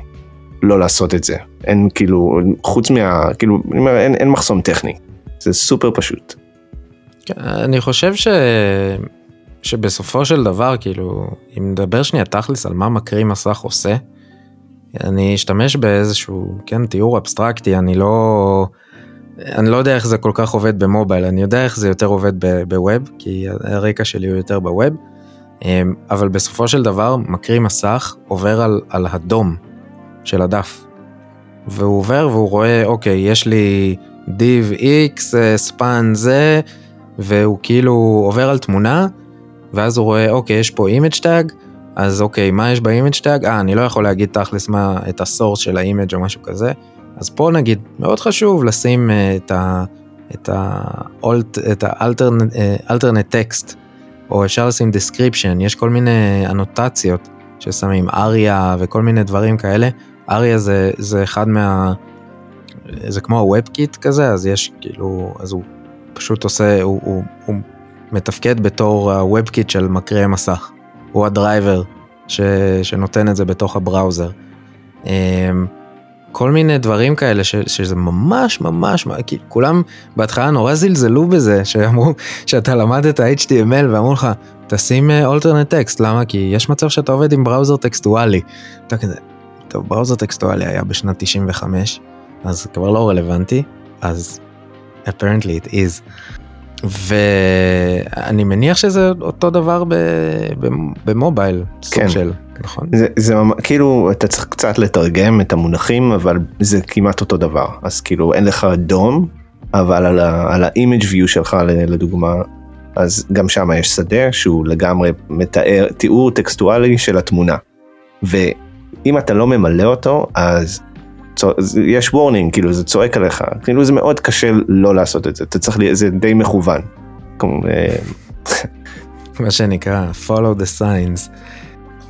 לא לעשות את זה, אין כאילו, חוץ מה, כאילו, אני אומר, אין, אין מחסום טכני, זה סופר פשוט. כן, אני חושב ש... שבסופו של דבר כאילו אם נדבר שנייה תכלס על מה מקריא מסך עושה. אני אשתמש באיזשהו כן תיאור אבסטרקטי אני לא אני לא יודע איך זה כל כך עובד במובייל אני יודע איך זה יותר עובד בווב כי הרקע שלי הוא יותר בווב. אמ, אבל בסופו של דבר מקריא מסך עובר על, על הדום של הדף. והוא עובר והוא רואה אוקיי יש לי div x span זה והוא כאילו עובר על תמונה ואז הוא רואה, אוקיי, יש פה image tag, אז אוקיי, מה יש ב image tag? אה, אני לא יכול להגיד תכלס מה, את ה source של ה image או משהו כזה. אז פה נגיד, מאוד חשוב לשים uh, את ה... את את ה alternate text, או אפשר לשים description, יש כל מיני אנוטציות ששמים אריה וכל מיני דברים כאלה. אריה זה, זה אחד מה... זה כמו ה WebKit כזה, אז יש כאילו, אז הוא פשוט עושה, הוא, הוא, הוא מתפקד בתור ה-WebKit של מקריאי מסך. הוא ה driver ש... שנותן את זה בתוך ה browser. אמ, כל מיני דברים כאלה ש, שזה ממש ממש, כי כולם בהתחלה נורא זלזלו בזה, שאמרו שאתה למדת HTML ואמרו לך, תשים אולטרנט אה, טקסט, למה? כי יש מצב שאתה עובד עם בראוזר טקסטואלי. אתה כזה, טוב, בראוזר טקסטואלי היה בשנת 95, אז כבר לא רלוונטי, אז apparently it is. ואני מניח שזה אותו דבר במובייל, סוג כן. של, נכון? זה, זה כאילו אתה צריך קצת לתרגם את המונחים אבל זה כמעט אותו דבר אז כאילו אין לך דום אבל על, ה, על ה image view שלך לדוגמה אז גם שם יש שדה שהוא לגמרי מתאר תיאור טקסטואלי של התמונה. ואם אתה לא ממלא אותו אז יש warning, כאילו זה צועק עליך, כאילו זה מאוד קשה לא לעשות את זה, אתה צריך, זה די מכוון. אה, מה שנקרא follow the signs.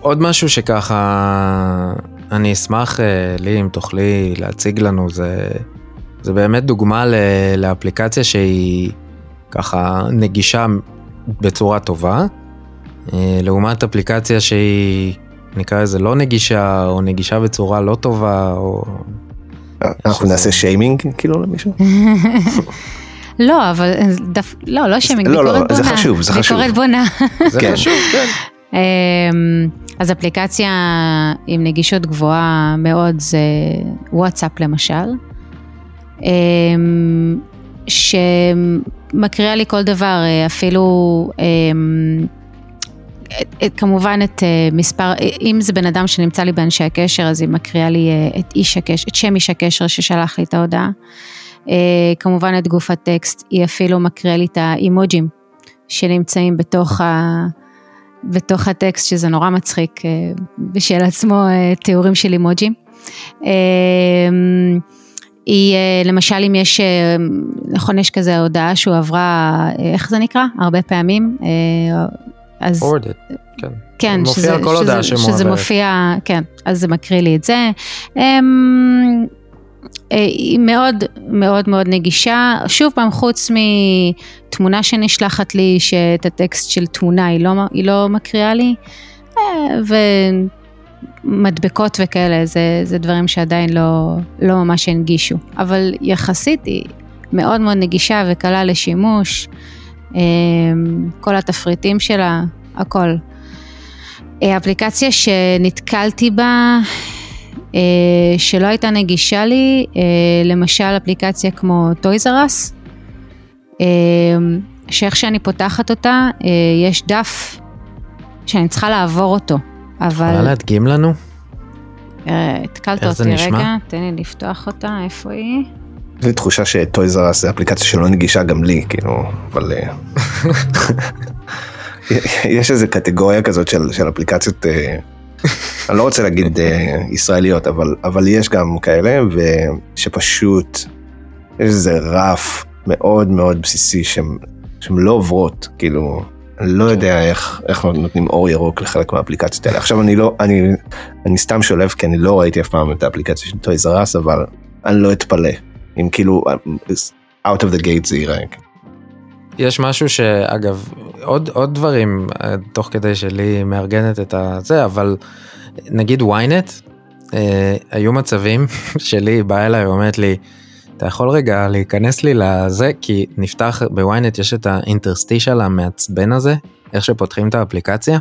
עוד משהו שככה אני אשמח אה, לי אם תוכלי להציג לנו זה זה באמת דוגמה לאפליקציה שהיא ככה נגישה בצורה טובה אה, לעומת אפליקציה שהיא נקרא לזה לא נגישה או נגישה בצורה לא טובה או... אנחנו נעשה שיימינג כאילו למישהו? לא אבל דף... לא לא שיימינג לא, לא, ביקורת לא, בונה. זה חשוב זה חשוב. ביקורת בונה. זה כן. חשוב כן. אמ, אז אפליקציה עם נגישות גבוהה מאוד זה וואטסאפ למשל. אמ, שמקריאה לי כל דבר אפילו אמ, כמובן את אה, מספר, אם זה בן אדם שנמצא לי באנשי הקשר, אז היא מקריאה לי אה, את איש הקשר, את שם איש הקשר ששלח לי את ההודעה. אה, כמובן את גוף הטקסט, היא אפילו מקריאה לי את האימוג'ים שנמצאים בתוך, ה, בתוך הטקסט, שזה נורא מצחיק בשל עצמו תיאורים של אימוג'ים. היא, למשל אם יש, נכון יש כזה הודעה שהוא עברה, איך זה נקרא? הרבה פעמים, אז forwarded, כן. כן, מופיע שזה, כל שזה, שמועברת. שזה מופיע, כן, אז זה מקריא לי את זה. אמ, אה, היא מאוד מאוד מאוד נגישה, שוב פעם חוץ מתמונה שנשלחת לי, שאת הטקסט של תמונה היא לא, היא לא מקריאה לי, אה, ומדבקות וכאלה, זה, זה דברים שעדיין לא, לא ממש הנגישו, אבל יחסית היא מאוד מאוד נגישה וקלה לשימוש, כל התפריטים שלה, הכל. אה, אפליקציה שנתקלתי בה, אה, שלא הייתה נגישה לי, אה, למשל אפליקציה כמו Toys R Us, שאיך שאני פותחת אותה, יש דף שאני צריכה לעבור אותו, יכולה אבל להדגים לנו? התקלת אותי? רגע, תן לי לפתוח אותה, איפה היא? יש לי תחושה שטויז ארס זה אפליקציה שלא נגישה גם לי, כאילו, אבל... אה, יש איזה קטגוריה כזאת של, של אפליקציות, אה, אני לא רוצה להגיד אה, ישראליות, אבל, אבל יש גם כאלה, ושפשוט יש איזה רף מאוד מאוד בסיסי שהן שהן לא עוברות, כאילו, אני לא יודע איך, איך נותנים אור ירוק לחלק מהאפליקציות האלה. עכשיו אני לא, אני, אני סתם שולף כי אני לא ראיתי אף פעם את האפליקציה של טויז ארס, אבל אני לא אתפלא. אם כאילו, out of the gate זה ייראה. יש משהו שאגב, עוד, עוד דברים, אה, תוך כדי שלי מארגנת את הזה, אבל נגיד ynet, אה, היו מצבים שלי באה אליי ואומרת לי, אתה יכול רגע להיכנס לי לזה, כי נפתח, בוויינט יש את האינטרסטישל המעצבן הזה, איך שפותחים את האפליקציה,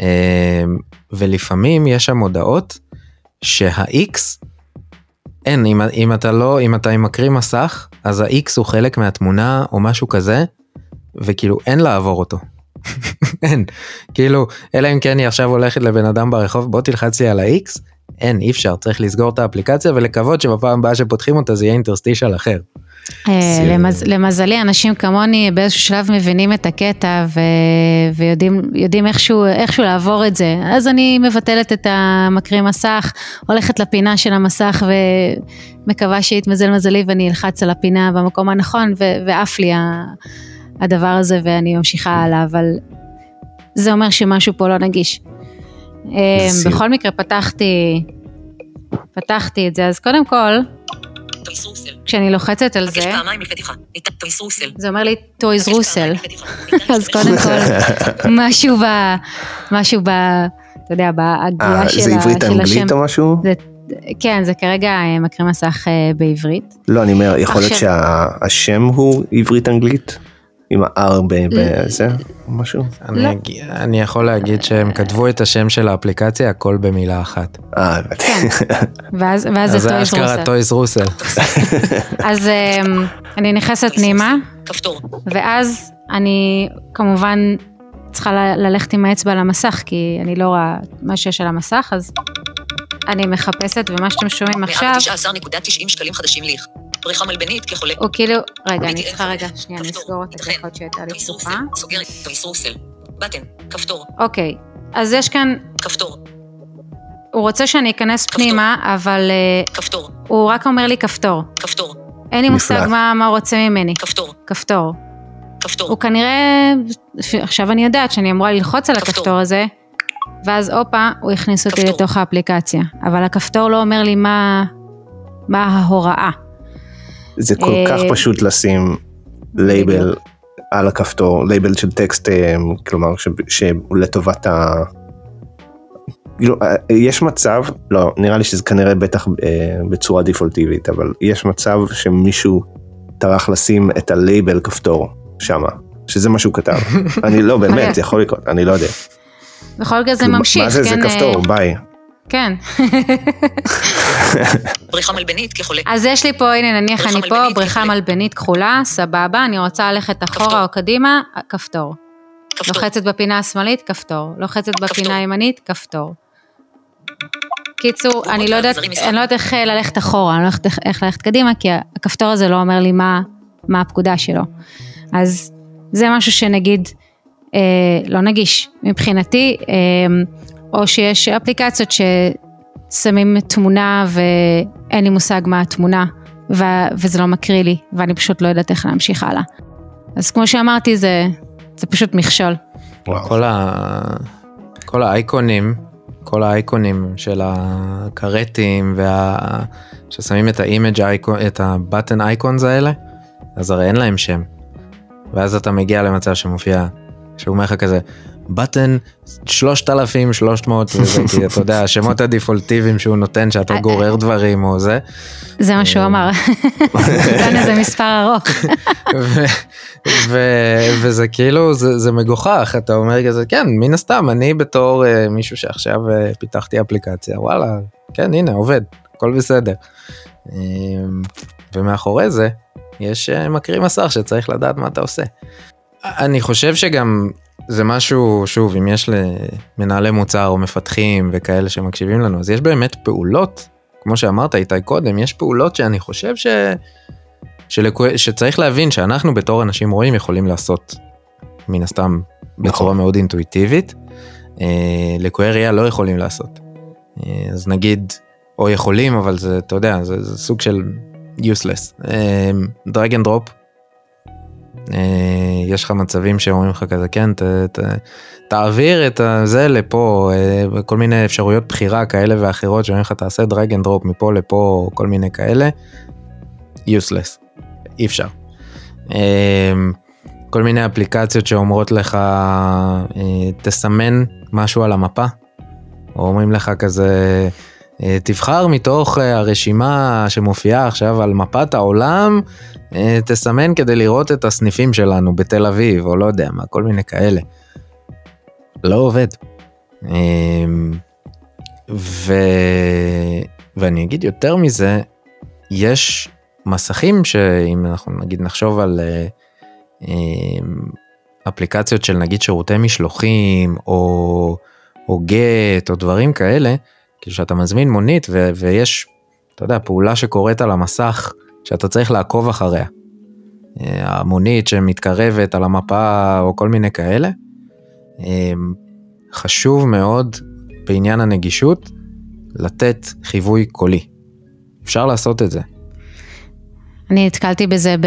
אה, ולפעמים יש שם הודעות שה-X, אין, אם, אם אתה לא, אם אתה מקריא מסך, אז ה-X הוא חלק מהתמונה או משהו כזה, וכאילו אין לעבור אותו. אין, כאילו, אלא אם כן היא עכשיו הולכת לבן אדם ברחוב, בוא תלחץ לי על ה-X, אין, אי אפשר, צריך לסגור את האפליקציה ולקוות שבפעם הבאה שפותחים אותה זה יהיה אינטרסטישל אחר. אה, למז, למזלי, אנשים כמוני באיזשהו שלב מבינים את הקטע ו, ויודעים יודעים איכשהו, איכשהו לעבור את זה. אז אני מבטלת את המקריא מסך, הולכת לפינה של המסך ומקווה שיתמזל מזלי ואני אלחץ על הפינה במקום הנכון ו, ועף לי הדבר הזה ואני ממשיכה הלאה, אבל זה אומר שמשהו פה לא נגיש. אה. בכל מקרה פתחתי, פתחתי את זה, אז קודם כל. כשאני לוחצת על זה. זה אומר לי טויז רוסל. אז קודם. כל, משהו ב... משהו ב... אתה יודע, בהגייה אה, של זה ה- עברית השם. אנגלית או משהו? זה- כן, זה כרגע אה, מקריא מסך אה, בעברית. לא, אני אומר, יכול להיות שהשם הוא עברית אנגלית? עם ה-R בזה? משהו? אני, לא. אני יכול להגיד שהם כתבו את השם של האפליקציה הכל במילה אחת. אה, הבנתי. ואז ואז אז זה טויז רוסל. טויז רוסל. אז אני נכנסת פנימה, כפתור. ואז אני כמובן צריכה ללכת עם האצבע על המסך, כי אני לא רואה מה שיש על המסך, אז אני מחפשת, ומה שאתם שומעים עכשיו, 119.90 שקלים חדשים ליך. בריכה מלבנית כחולה. הוא כאילו, רגע, אני צריכה רגע. שנייה. נסגור אותה, להיות שהייתה לי פתוחה. רוסל. סוגר. טויס רוסל. בטן. כפתור. אוקיי, אז יש כאן כפתור. הוא רוצה שאני אכנס. פנימה, אבל uh, כפתור. הוא רק אומר לי כפתור. כפתור. אין לי מושג. מה, הוא רוצה ממני. כפתור. כפתור. כפתור. הוא כנראה, עכשיו אני יודעת שאני אמורה ללחוץ על כפתור. הכפתור הזה, ואז הופה, הוא הכניס אותי כפתור. לתוך האפליקציה. אבל הכפתור לא אומר לי מה, מה ההוראה. זה כל אה, כך פשוט לשים לייבל על הכפתור, לייבל של טקסט, אה, כלומר, לטובת ה... כאילו, אה, יש מצב, לא, נראה לי שזה כנראה בטח אה, בצורה דיפולטיבית, אבל יש מצב שמישהו טרח לשים את הלייבל כפתור שמה, שזה מה שהוא כתב. אני לא, באמת, זה יכול לקרות, אני לא יודע. בכל מקרה זה כאילו, ממשיך, מה זה, זה כן? כפתור, אה, ביי. כן. בריכה מלבנית כחולה. אז יש לי פה, הנה נניח אני פה, בריכה. מלבנית כחולה, סבבה, אני רוצה ללכת. אחורה או קדימה, כפתור. לוחצת בפינה השמאלית, כפתור. לוחצת בפינה. הימנית, כפתור. קיצור, אני לא יודעת. אני לא יודעת איך ללכת אחורה, אני לא יודעת איך- ללכת קדימה, כי הכפתור הזה לא אומר לי מה, מה הפקודה שלו. אז זה משהו שנגיד, אה, לא נגיש מבחינתי, אה, או שיש אפליקציות ששמים תמונה ואין לי מושג מה התמונה, ו- וזה לא מקריא לי, ואני פשוט לא יודעת איך להמשיך הלאה. אז כמו שאמרתי, זה, זה פשוט מכשול. וואו. כל, ה... כל האייקונים, כל האייקונים של הקרטים וה... ששמים את ה image icon, את ה button icons האלה, אז הרי אין להם שם. ואז אתה מגיע למצב שמופיע, שהוא אומר לך כזה, button 3300 וזה, כי אתה יודע, השמות הדפולטיביים שהוא נותן שאתה גורר דברים או זה. זה מה שהוא אמר. נתן איזה מספר ארוך. וזה כאילו זה, זה מגוחך אתה אומר כזה כן מן הסתם אני בתור מישהו שעכשיו פיתחתי אפליקציה וואלה כן הנה עובד הכל בסדר. Um, ומאחורי זה יש מקריא מסך שצריך לדעת מה אתה עושה. אני חושב שגם זה משהו שוב אם יש למנהלי מוצר או מפתחים וכאלה שמקשיבים לנו אז יש באמת פעולות כמו שאמרת איתי קודם יש פעולות שאני חושב ש... שלקו... שצריך להבין שאנחנו בתור אנשים רואים יכולים לעשות מן הסתם בצורה מאוד אינטואיטיבית. אה, לקויי ראייה לא יכולים לעשות. אה, אז נגיד או יכולים אבל זה אתה יודע זה, זה סוג של useless. drag and drop. יש לך מצבים שאומרים לך כזה כן ת, ת, תעביר את זה לפה אה, כל מיני אפשרויות בחירה כאלה ואחרות שאומרים לך תעשה drag and drop מפה לפה כל מיני כאלה. useless. אי אפשר. אמ, כל מיני אפליקציות שאומרות לך אה, תסמן משהו על המפה, או אומרים לך כזה אה, תבחר מתוך אה, הרשימה שמופיעה עכשיו על מפת העולם, תסמן כדי לראות את הסניפים שלנו בתל אביב, או לא יודע מה, כל מיני כאלה. לא עובד. אמ, ו... ואני אגיד יותר מזה, יש מסכים שאם אנחנו נגיד נחשוב על אה, אה, אפליקציות של נגיד שירותי משלוחים או, או גט או דברים כאלה, כאילו שאתה מזמין מונית ו, ויש, אתה יודע, פעולה שקורית על המסך שאתה צריך לעקוב אחריה. אה, המונית שמתקרבת על המפה או כל מיני כאלה. חשוב מאוד בעניין הנגישות לתת חיווי קולי. אפשר לעשות את זה. אני נתקלתי בזה ב...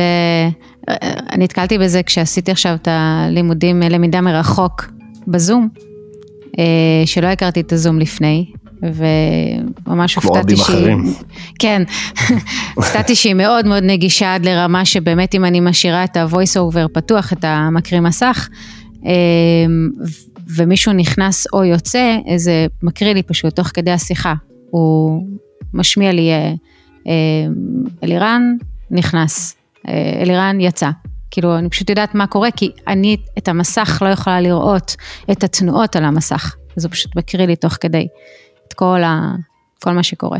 אני נתקלתי בזה כשעשיתי עכשיו את הלימודים, למידה מרחוק בזום, אה, שלא הכרתי את הזום לפני, וממש הופתעתי שהיא... כמו רבים אחרים. כן, הופתעתי שהיא מאוד מאוד נגישה עד לרמה שבאמת אם אני משאירה את ה-voice over פתוח, את המקריא מסך, אה, ומישהו נכנס או יוצא, זה מקריא לי פשוט תוך כדי השיחה. הוא משמיע לי אה, אלירן, נכנס, אה, אלירן יצא. כאילו, אני פשוט יודעת מה קורה, כי אני את המסך לא יכולה לראות את התנועות על המסך. אז הוא פשוט מקריא לי תוך כדי כל, ה, כל מה שקורה.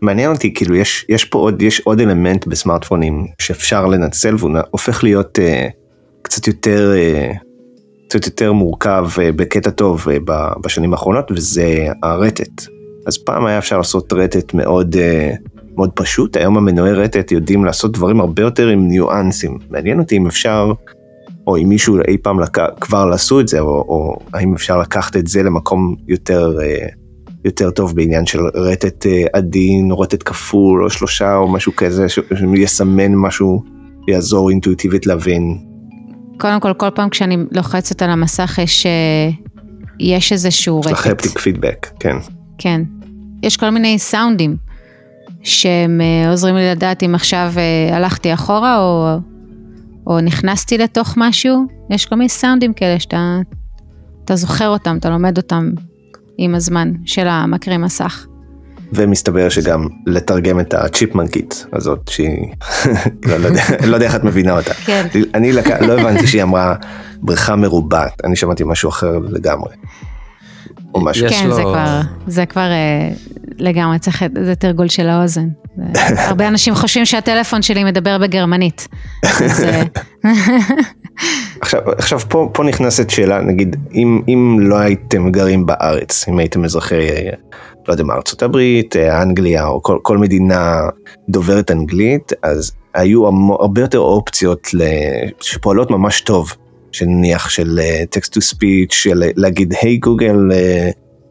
מעניין אותי, כאילו, יש, יש פה עוד, יש עוד אלמנט בסמארטפונים שאפשר לנצל, והוא הופך להיות uh, קצת יותר, uh, קצת יותר מורכב uh, בקטע טוב uh, בשנים האחרונות, וזה הרטט. אז פעם היה אפשר לעשות רטט מאוד... Uh, מאוד פשוט, היום המנועי רטט יודעים לעשות דברים הרבה יותר עם ניואנסים. מעניין אותי אם אפשר, או אם מישהו אי פעם לק... כבר עשו את זה, או, או האם אפשר לקחת את זה למקום יותר, אה, יותר טוב בעניין של רטט אה, עדין, או רטט כפול, או שלושה, או משהו כזה, שיסמן משהו, יעזור אינטואיטיבית להבין. קודם כל, כל פעם כשאני לוחצת על המסך יש, אה, יש איזשהו רטט. יש לך הפטיק פידבק, כן. כן. יש כל מיני סאונדים. שהם אה, עוזרים לי לדעת אם עכשיו הלכתי אחורה או, או נכנסתי לתוך משהו. יש כל מיני סאונדים כאלה שאתה אתה זוכר אותם, אתה לומד אותם עם הזמן של המקריא מסך. ומסתבר שגם לתרגם את הצ'יפמנקית הזאת שהיא, לא, לא, יודע, לא יודע איך את מבינה אותה. כן. אני. לא הבנתי שהיא אמרה בריכה מרובעת, אני שמעתי משהו אחר לגמרי. או משהו. כן. זה כבר, זה כבר אה, לגמרי צריך, זה תרגול של האוזן. הרבה אנשים חושבים שהטלפון שלי מדבר בגרמנית. אה, עכשיו, עכשיו פה, פה נכנסת שאלה, נגיד, אם, אם לא הייתם גרים בארץ, אם הייתם אזרחי, לא יודע מה, ארצות הברית, אה, אנגליה, או כל, כל מדינה דוברת אנגלית, אז היו הרבה יותר אופציות שפועלות ממש טוב שנניח של טקסט טו ספיץ', של להגיד היי גוגל,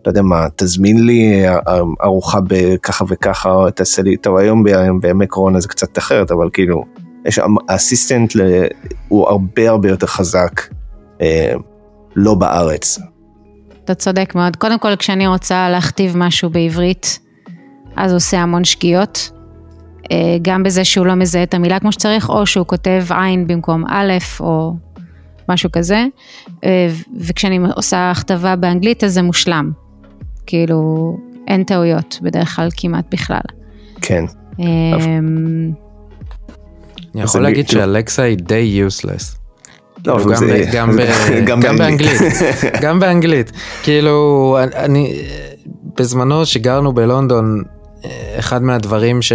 לא יודע מה, תזמין לי ארוחה בככה וככה, תעשה לי, טוב היום בימי קורונה זה קצת אחרת, אבל כאילו, יש אסיסטנט הוא הרבה הרבה יותר חזק. אה, לא בארץ. אתה צודק מאוד. קודם כל, כשאני רוצה להכתיב משהו בעברית, אז עושה המון שגיאות. אה, גם בזה שהוא לא מזהה את המילה כמו שצריך, או שהוא כותב עין במקום א', או משהו כזה. אה, וכשאני עושה הכתבה באנגלית, אז זה מושלם. כאילו, אין טעויות, בדרך כלל כמעט בכלל. כן. אמ, אני יכול להגיד ב- שאלקסה היא די useless. לא, כאילו, אבל גם זה- גם ב- גם גם באנגלית. באנגלית, גם באנגלית. כאילו, אני, בזמנו שגרנו בלונדון, אחד מהדברים ש...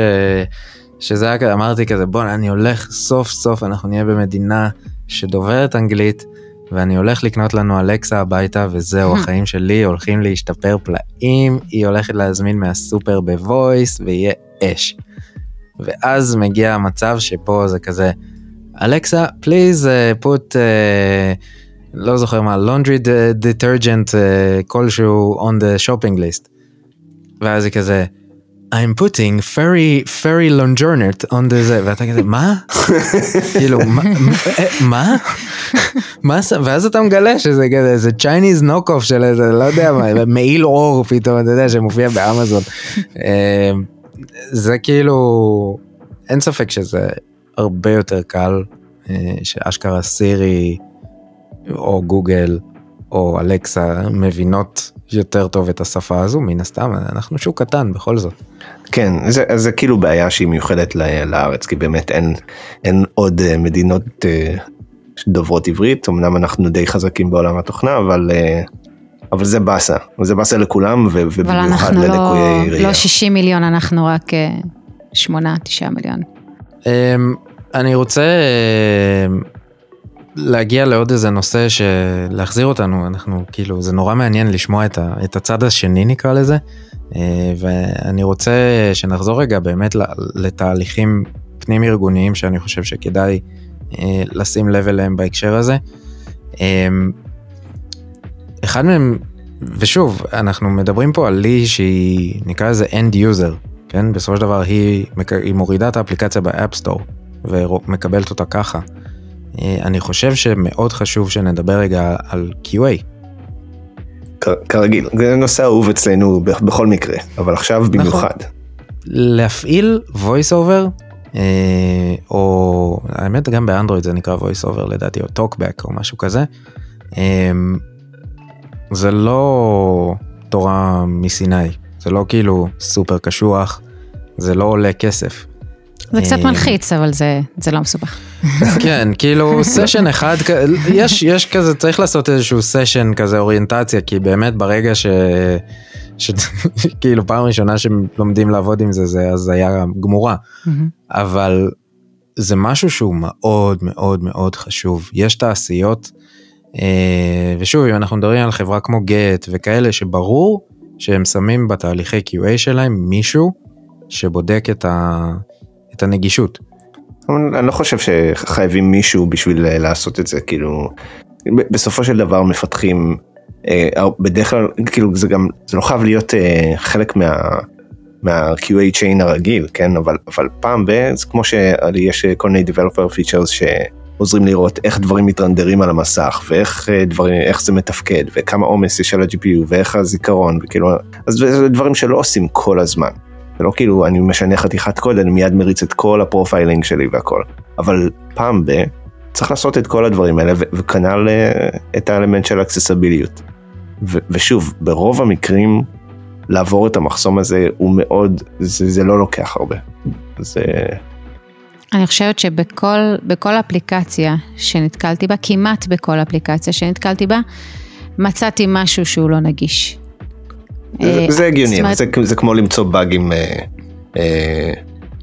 שזה היה, כזה, אמרתי כזה, בוא'נה, אני הולך, סוף סוף אנחנו נהיה במדינה שדוברת אנגלית, ואני הולך לקנות לנו אלקסה הביתה, וזהו, החיים שלי הולכים להשתפר פלאים, היא הולכת להזמין מהסופר בוויס, ויהיה אש. ואז מגיע המצב שפה זה כזה, אלקסה, please uh, put, uh, לא זוכר מה, laundry de- detergent uh, כלשהו on the shopping list. ואז היא כזה, I'm putting fairy, fairy longernet on the זה, ואתה כזה, מה? כאילו, מה? מה? מה? עשה?" ואז אתה מגלה שזה כזה, איזה Chinese knock-off של איזה, לא יודע מה, מעיל אור פתאום, אתה יודע, שמופיע באמזון. זה כאילו, אין ספק שזה הרבה יותר קל אה, שאשכרה סירי או גוגל או אלקסה מבינות יותר טוב את השפה הזו מן הסתם אנחנו שוק קטן בכל זאת. כן, זה, זה כאילו בעיה שהיא מיוחדת לארץ, כי באמת אין, אין עוד אה, מדינות אה, דוברות עברית, אמנם אנחנו די חזקים בעולם התוכנה, אבל, אבל זה באסה, זה באסה לכולם, ו- אבל ובמיוחד אנחנו לא, ללקויי. לא 60 מיליון, אנחנו רק 8-9 מיליון. אמ, אני רוצה אמ, להגיע לעוד איזה נושא שלהחזיר אותנו אנחנו כאילו זה נורא מעניין לשמוע את, ה, את הצד השני נקרא לזה אה, ואני רוצה שנחזור רגע באמת לתהליכים פנים ארגוניים שאני חושב שכדאי אה, לשים לב אליהם בהקשר הזה. אחד מהם ושוב אנחנו מדברים פה על ליהיא נקרא לזה end user כן בסופו של דבר היא, היא מורידה את האפליקציה ב App Store ומקבלת אותה ככה. אה, אני חושב שמאוד חשוב שנדבר רגע על QA. כרגיל, זה נושא אהוב אצלנו בכל מקרה, אבל עכשיו נכון. במיוחד. להפעיל voice over אה, או האמת גם באנדרואיד זה נקרא voice over לדעתי או talkback או משהו כזה. אה, זה לא תורה מסיני זה לא כאילו סופר קשוח זה לא עולה כסף. זה קצת אה, מלחיץ, אבל זה, זה לא מסובך. כן כאילו סשן אחד יש יש כזה צריך לעשות איזשהו סשן כזה אוריינטציה כי באמת ברגע ש... ש... כאילו פעם ראשונה שלומדים לעבוד עם זה זה הזיה גמורה. אבל זה משהו שהוא מאוד מאוד מאוד חשוב יש תעשיות ושוב אם אנחנו מדברים על חברה כמו גט וכאלה שברור שהם שמים בתהליכי QA שלהם מישהו שבודק את, ה... את הנגישות. אני לא חושב שחייבים מישהו בשביל אה, לעשות את זה, כאילו, בסופו של דבר מפתחים, אה, בדרך כלל, כאילו זה גם, זה לא חייב להיות אה, חלק מה... מה QA chain הרגיל, כן, אבל, אבל פעם ב... זה כמו שיש אה, כל מיני developer features שעוזרים לראות איך דברים מתרנדרים על המסך, ואיך אה, דברים, איך זה מתפקד, וכמה עומס יש על ה GPU, ואיך הזיכרון, וכאילו, אז זה דברים שלא עושים כל הזמן. זה לא כאילו אני משנה חתיכת קוד, אני מיד מריץ את כל ה profiling שלי והכל. אבל פעם ב... צריך לעשות את כל הדברים האלה, וכנ"ל אה, את האלמנט של accessibility. ושוב, ברוב המקרים, לעבור את המחסום הזה הוא מאוד, זה, זה לא לוקח הרבה. זה... אני חושבת שבכל בכל אפליקציה שנתקלתי בה, כמעט בכל אפליקציה שנתקלתי בה, מצאתי משהו שהוא לא נגיש. זה, אה, זה הגיוני, זאת אומרת- זה, זה כמו למצוא באגים אה, אה,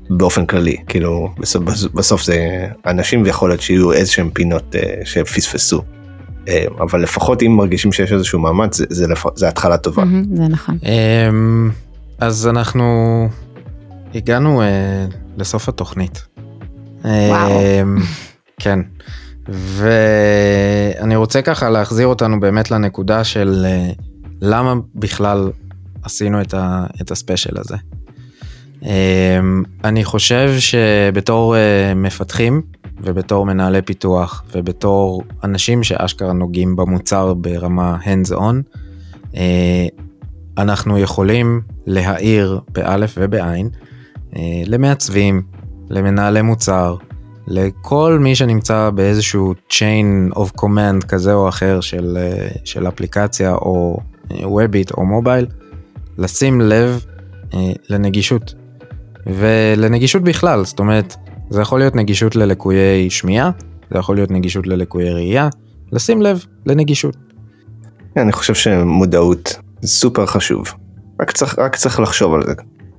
באופן כללי, כאילו בסוף, בסוף זה אנשים ויכול להיות שיהיו איזה שהם פינות אה, שפספסו. אה, אבל לפחות אם מרגישים שיש איזשהו מאמץ, זה, זה, לפ... זה התחלה טובה. מהמם, זה נכון. אמ, אז אנחנו הגענו אה, לסוף התוכנית. אמ, כן. ואני רוצה ככה להחזיר אותנו באמת לנקודה של אה, למה בכלל עשינו את, ה, את הספיישל הזה. אמ, אני חושב שבתור אה, מפתחים ובתור מנהלי פיתוח ובתור אנשים שאשכרה נוגעים במוצר ברמה hands on, אה, אנחנו יכולים להעיר באלף ובעין למעצבים, למנהלי מוצר, לכל מי שנמצא באיזשהו chain of command כזה או אחר של, אה, של אפליקציה או ווביט או מובייל, לשים לב לנגישות. ולנגישות בכלל, זאת אומרת, זה יכול להיות נגישות ללקויי שמיעה, זה יכול להיות נגישות ללקויי ראייה, לשים לב לנגישות. אני חושב שמודעות סופר חשוב. רק צריך, רק צריך לחשוב על זה.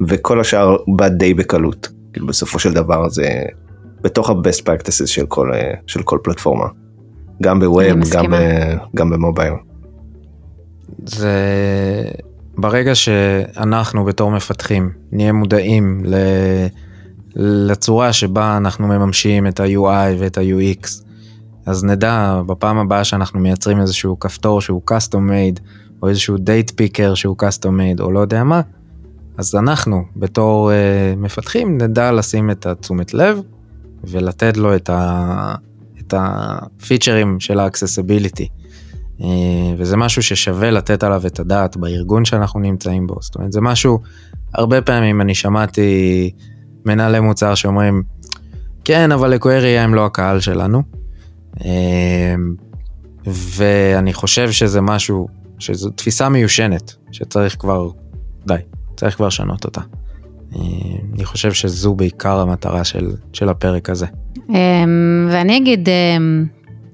וכל השאר בא די בקלות. כאילו בסופו של דבר זה בתוך ה-best practices של כל, של כל פלטפורמה. גם בווב, גם, ב, גם במובייל. זה ברגע שאנחנו בתור מפתחים נהיה מודעים ל... לצורה שבה אנחנו מממשים את ה-UI ואת ה-UX, אז נדע בפעם הבאה שאנחנו מייצרים איזשהו כפתור שהוא custom made, או איזשהו date picker שהוא custom made, או לא יודע מה, אז אנחנו בתור uh, מפתחים נדע לשים את התשומת לב ולתת לו את, ה, את הפיצ'רים של ה-accessibility. Uh, וזה משהו ששווה לתת עליו את הדעת בארגון שאנחנו נמצאים בו. זאת אומרת, זה משהו, הרבה פעמים אני שמעתי מנהלי מוצר שאומרים, כן, אבל לקויי ראייה הם לא הקהל שלנו. אמ, ואני חושב שזה משהו, שזו תפיסה מיושנת, שצריך כבר, די, צריך כבר לשנות אותה. אמ, אני חושב שזו בעיקר המטרה של, של הפרק הזה. אמ, ואני אגיד,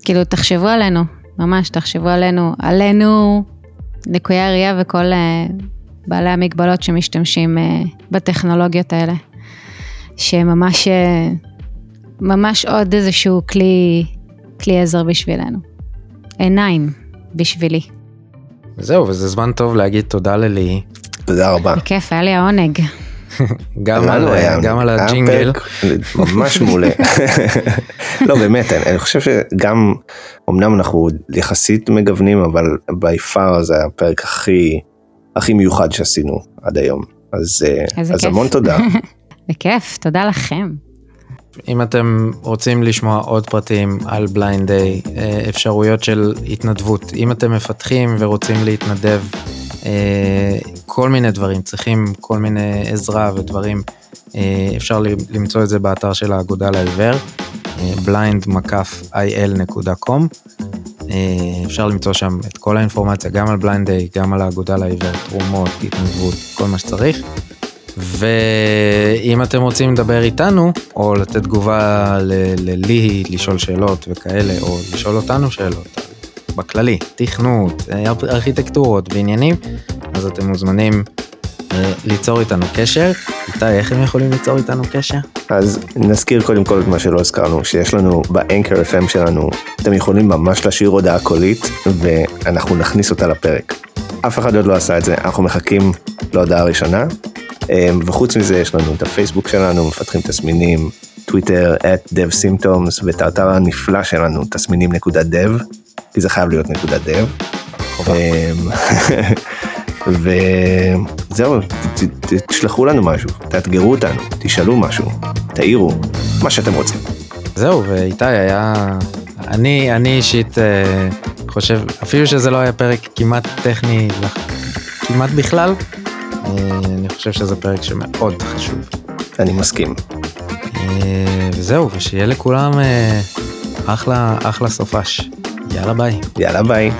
כאילו, תחשבו עלינו, ממש תחשבו עלינו, עלינו, לקויי הראייה וכל אה, בעלי המגבלות שמשתמשים אה, בטכנולוגיות האלה. שממש ממש עוד איזשהו כלי, כלי עזר בשבילנו. עיניים בשבילי. זהו, וזה זמן טוב להגיד תודה ללי. תודה רבה. בכיף, היה לי העונג. גם, על, גם על הג'ינגל. ממש מעולה. לא באמת, אני, אני חושב שגם, אמנם אנחנו יחסית מגוונים, אבל בי פאר זה הפרק הכי, הכי מיוחד שעשינו עד היום. אז, אז המון תודה. בכיף, תודה לכם. אם אתם רוצים לשמוע עוד פרטים על בליינד דיי, אה, אפשרויות של התנדבות, אם אתם מפתחים ורוצים להתנדב, אה, כל מיני דברים, צריכים כל מיני עזרה ודברים, אה, אפשר למצוא את זה באתר של האגודה לעיוור, blind-il.com. אפשר למצוא שם את כל האינפורמציה, גם על בליינד דיי, גם על האגודה לעיוור, תרומות, התנדבות, כל מה שצריך. ואם אתם רוצים לדבר איתנו, או לתת תגובה ללי, לשאול שאלות וכאלה, או לשאול אותנו שאלות, בכללי, תכנות, ארכיטקטורות ועניינים, אז אתם מוזמנים אה, ליצור איתנו קשר. איתי, איך הם יכולים ליצור איתנו קשר? אז נזכיר קודם כל את מה שלא הזכרנו, שיש לנו באנקר FM שלנו, אתם יכולים ממש להשאיר הודעה קולית, ואנחנו נכניס אותה לפרק. אף אחד עוד לא עשה את זה, אנחנו מחכים להודעה הראשונה, אמ, וחוץ מזה יש לנו את הפייסבוק שלנו, מפתחים תסמינים, טוויטר, את dev symptoms, ואת האתר הנפלא שלנו, תסמינים נקודה dev, כי זה חייב להיות נקודה dev. אמ, וזהו, תשלחו לנו משהו, תאתגרו אותנו, תשאלו משהו, תעירו, מה שאתם רוצים. זהו, ואיתי היה, אני, אני אישית אה, חושב, אפילו שזה לא היה פרק כמעט טכני, כמעט בכלל, אה, אני חושב שזה פרק שמאוד חשוב. אני מסכים. אה, וזהו, ושיהיה לכולם אה, אחלה, אחלה סופש. יאללה ביי. יאללה ביי.